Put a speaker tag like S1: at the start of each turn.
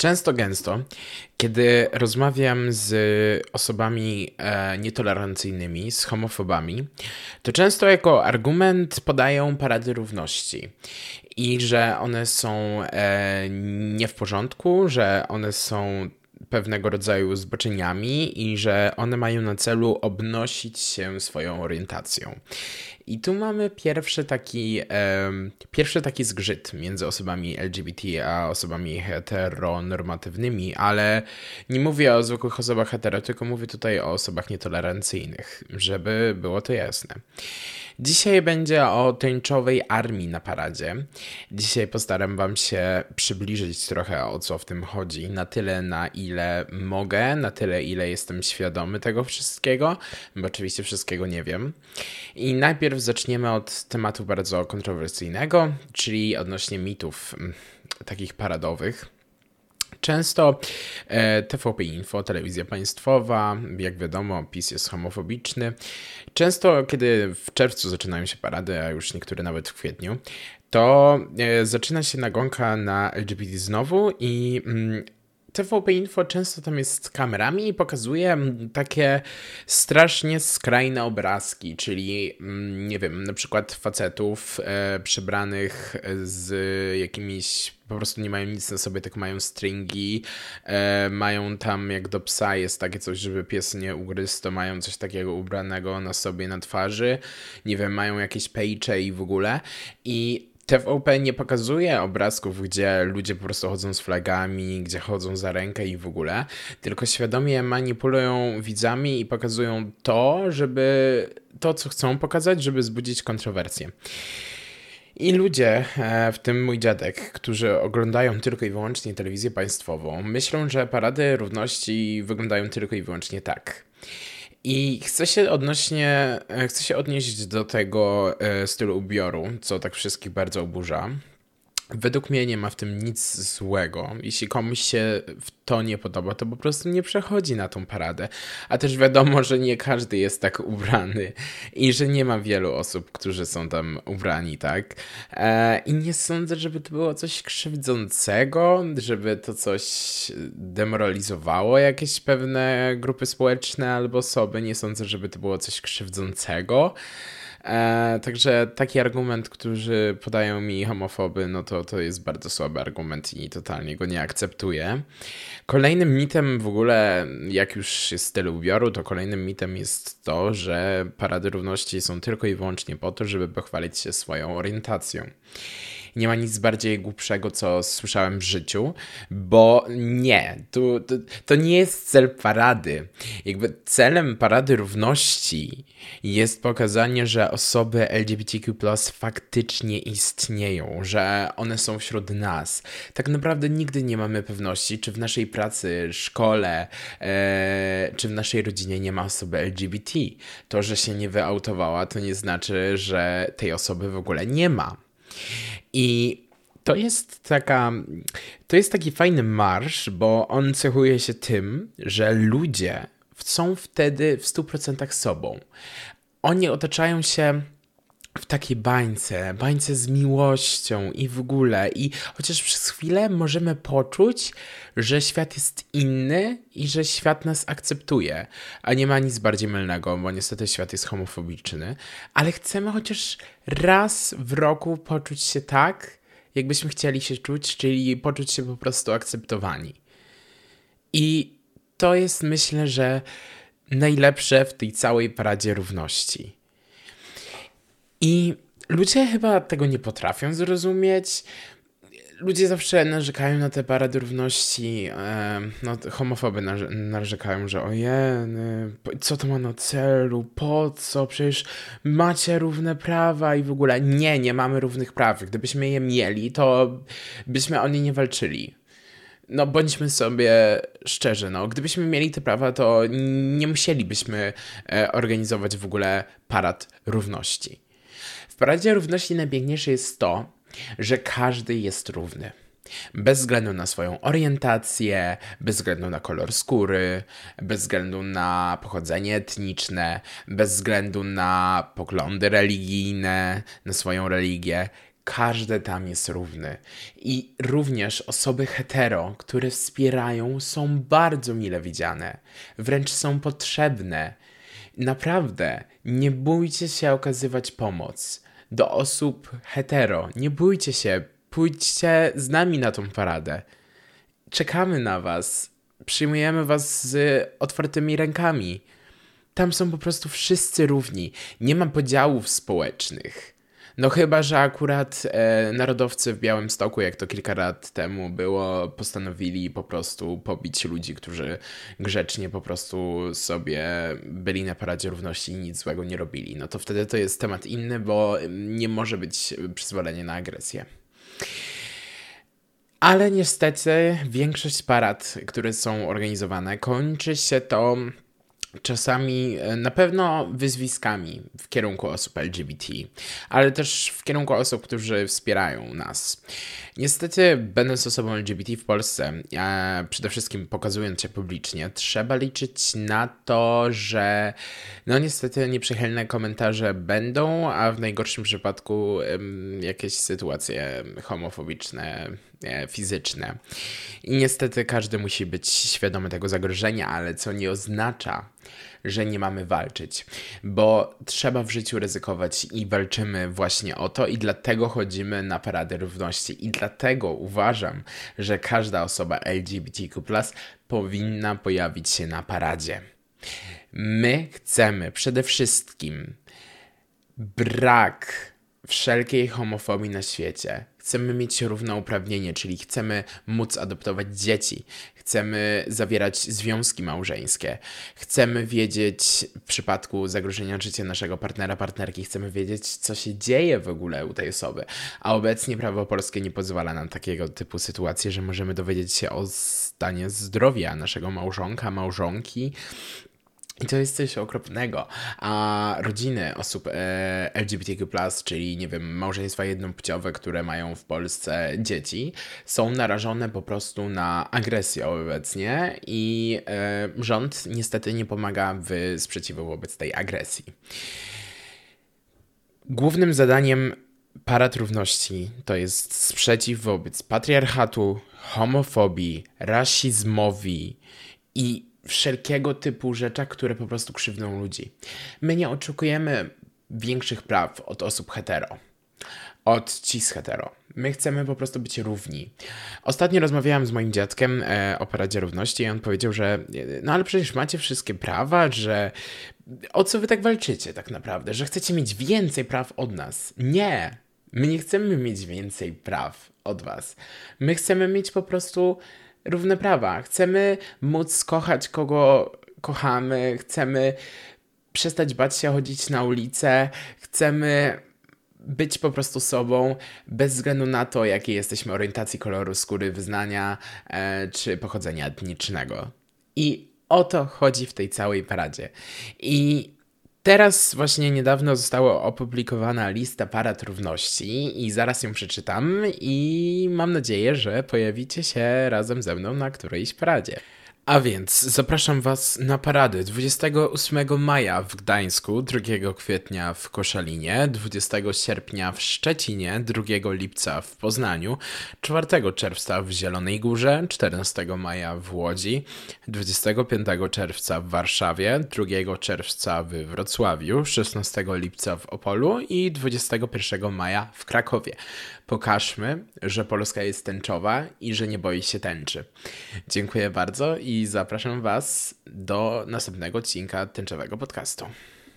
S1: Często, gęsto, kiedy rozmawiam z osobami e, nietolerancyjnymi, z homofobami, to często jako argument podają parady równości i że one są e, nie w porządku, że one są pewnego rodzaju zboczeniami i że one mają na celu obnosić się swoją orientacją. I tu mamy pierwszy taki, um, pierwszy taki zgrzyt między osobami LGBT a osobami heteronormatywnymi, ale nie mówię o zwykłych osobach hetero, tylko mówię tutaj o osobach nietolerancyjnych, żeby było to jasne. Dzisiaj będzie o tęczowej armii na paradzie. Dzisiaj postaram Wam się przybliżyć trochę o co w tym chodzi, na tyle na ile mogę, na tyle ile jestem świadomy tego wszystkiego, bo oczywiście wszystkiego nie wiem. I najpierw zaczniemy od tematu bardzo kontrowersyjnego, czyli odnośnie mitów mm, takich paradowych. Często e, TVP Info, telewizja państwowa, jak wiadomo, PiS jest homofobiczny. Często, kiedy w czerwcu zaczynają się parady, a już niektóre nawet w kwietniu, to e, zaczyna się nagonka na LGBT znowu i mm, TVP Info często tam jest z kamerami i pokazuje mm, takie strasznie skrajne obrazki, czyli mm, nie wiem, na przykład facetów e, przebranych z jakimiś po prostu nie mają nic na sobie, tak mają stringi, e, mają tam jak do psa jest takie coś, żeby pies nie ugryzł, to mają coś takiego ubranego na sobie na twarzy, nie wiem, mają jakieś pejcze i w ogóle. I TVP nie pokazuje obrazków, gdzie ludzie po prostu chodzą z flagami, gdzie chodzą za rękę i w ogóle, tylko świadomie manipulują widzami i pokazują to, żeby to, co chcą pokazać, żeby wzbudzić kontrowersję. I ludzie, e, w tym mój dziadek, którzy oglądają tylko i wyłącznie telewizję państwową, myślą, że parady równości wyglądają tylko i wyłącznie tak. I chcę się odnośnie, e, chcę się odnieść do tego e, stylu ubioru, co tak wszystkich bardzo oburza. Według mnie nie ma w tym nic złego. Jeśli komuś się to nie podoba, to po prostu nie przechodzi na tą paradę. A też wiadomo, że nie każdy jest tak ubrany i że nie ma wielu osób, którzy są tam ubrani, tak? E, I nie sądzę, żeby to było coś krzywdzącego, żeby to coś demoralizowało jakieś pewne grupy społeczne albo osoby. Nie sądzę, żeby to było coś krzywdzącego. E, także taki argument, który podają mi homofoby, no to, to jest bardzo słaby argument i totalnie go nie akceptuję. Kolejnym mitem w ogóle, jak już jest styl ubioru, to kolejnym mitem jest to, że parady równości są tylko i wyłącznie po to, żeby pochwalić się swoją orientacją nie ma nic bardziej głupszego, co słyszałem w życiu, bo nie, to, to, to nie jest cel parady. Jakby celem parady równości jest pokazanie, że osoby LGBTQ faktycznie istnieją, że one są wśród nas. Tak naprawdę nigdy nie mamy pewności, czy w naszej pracy, szkole, e, czy w naszej rodzinie nie ma osoby LGBT. To, że się nie wyautowała, to nie znaczy, że tej osoby w ogóle nie ma. I to jest taka, to jest taki fajny marsz, bo on cechuje się tym, że ludzie są wtedy w 100% sobą. Oni otaczają się w takiej bańce, bańce z miłością i w ogóle. I chociaż przez chwilę możemy poczuć, że świat jest inny i że świat nas akceptuje, a nie ma nic bardziej mylnego, bo niestety świat jest homofobiczny, ale chcemy chociaż raz w roku poczuć się tak, jakbyśmy chcieli się czuć, czyli poczuć się po prostu akceptowani. I to jest, myślę, że najlepsze w tej całej paradzie równości. I ludzie chyba tego nie potrafią zrozumieć. Ludzie zawsze narzekają na te parady równości. no, homofoby narzekają, że ojeny, co to ma na celu, po co, przecież macie równe prawa i w ogóle. Nie, nie mamy równych praw. Gdybyśmy je mieli, to byśmy o nie nie walczyli. No, bądźmy sobie szczerzy, no, gdybyśmy mieli te prawa, to nie musielibyśmy e, organizować w ogóle parad równości. Paradzie Równości najpiękniejsze jest to, że każdy jest równy. Bez względu na swoją orientację, bez względu na kolor skóry, bez względu na pochodzenie etniczne, bez względu na poglądy religijne, na swoją religię. każdy tam jest równy. I również osoby hetero, które wspierają, są bardzo mile widziane, wręcz są potrzebne. Naprawdę, nie bójcie się okazywać pomoc do osób hetero. Nie bójcie się, pójdźcie z nami na tą paradę. Czekamy na Was. Przyjmujemy Was z otwartymi rękami. Tam są po prostu wszyscy równi. Nie ma podziałów społecznych. No chyba, że akurat e, narodowcy w Białym Stoku, jak to kilka lat temu było, postanowili po prostu pobić ludzi, którzy grzecznie po prostu sobie byli na Paradzie Równości i nic złego nie robili. No to wtedy to jest temat inny, bo nie może być przyzwolenie na agresję. Ale niestety większość parad, które są organizowane, kończy się to czasami e, na pewno wyzwiskami w kierunku osób LGBT, ale też w kierunku osób, którzy wspierają nas. Niestety, będąc osobą LGBT w Polsce, a przede wszystkim pokazując się publicznie, trzeba liczyć na to, że no niestety nieprzychylne komentarze będą, a w najgorszym przypadku jakieś sytuacje homofobiczne, fizyczne. I niestety każdy musi być świadomy tego zagrożenia, ale co nie oznacza, że nie mamy walczyć, bo trzeba w życiu ryzykować i walczymy właśnie o to, i dlatego chodzimy na Paradę Równości, i dlatego uważam, że każda osoba LGBTQ powinna pojawić się na paradzie. My chcemy przede wszystkim brak wszelkiej homofobii na świecie. Chcemy mieć równouprawnienie, czyli chcemy móc adoptować dzieci, chcemy zawierać związki małżeńskie, chcemy wiedzieć w przypadku zagrożenia życia naszego partnera, partnerki, chcemy wiedzieć, co się dzieje w ogóle u tej osoby. A obecnie prawo polskie nie pozwala nam takiego typu sytuacji, że możemy dowiedzieć się o stanie zdrowia naszego małżonka, małżonki, i to jest coś okropnego. A rodziny osób e, LGBTQ, czyli nie wiem, małżeństwa jednopłciowe, które mają w Polsce dzieci, są narażone po prostu na agresję obecnie i e, rząd niestety nie pomaga w sprzeciwu wobec tej agresji. Głównym zadaniem Parad Równości to jest sprzeciw wobec patriarchatu, homofobii, rasizmowi i wszelkiego typu rzeczach, które po prostu krzywdzą ludzi. My nie oczekujemy większych praw od osób hetero, od cis hetero. My chcemy po prostu być równi. Ostatnio rozmawiałam z moim dziadkiem e, o Paradzie Równości i on powiedział, że e, no ale przecież macie wszystkie prawa, że o co wy tak walczycie tak naprawdę, że chcecie mieć więcej praw od nas. Nie! My nie chcemy mieć więcej praw od was. My chcemy mieć po prostu równe prawa. Chcemy móc kochać kogo kochamy, chcemy przestać bać się chodzić na ulicę, chcemy być po prostu sobą, bez względu na to, jakiej jesteśmy orientacji koloru skóry, wyznania e, czy pochodzenia etnicznego. I o to chodzi w tej całej paradzie. I Teraz właśnie niedawno została opublikowana lista parad równości i zaraz ją przeczytam i mam nadzieję, że pojawicie się razem ze mną na którejś paradzie. A więc zapraszam Was na paradę 28 maja w Gdańsku, 2 kwietnia w Koszalinie, 20 sierpnia w Szczecinie, 2 lipca w Poznaniu, 4 czerwca w Zielonej Górze, 14 maja w Łodzi, 25 czerwca w Warszawie, 2 czerwca w Wrocławiu, 16 lipca w Opolu i 21 maja w Krakowie. Pokażmy, że Polska jest tęczowa i że nie boi się tęczy. Dziękuję bardzo i zapraszam Was do następnego odcinka tęczowego podcastu.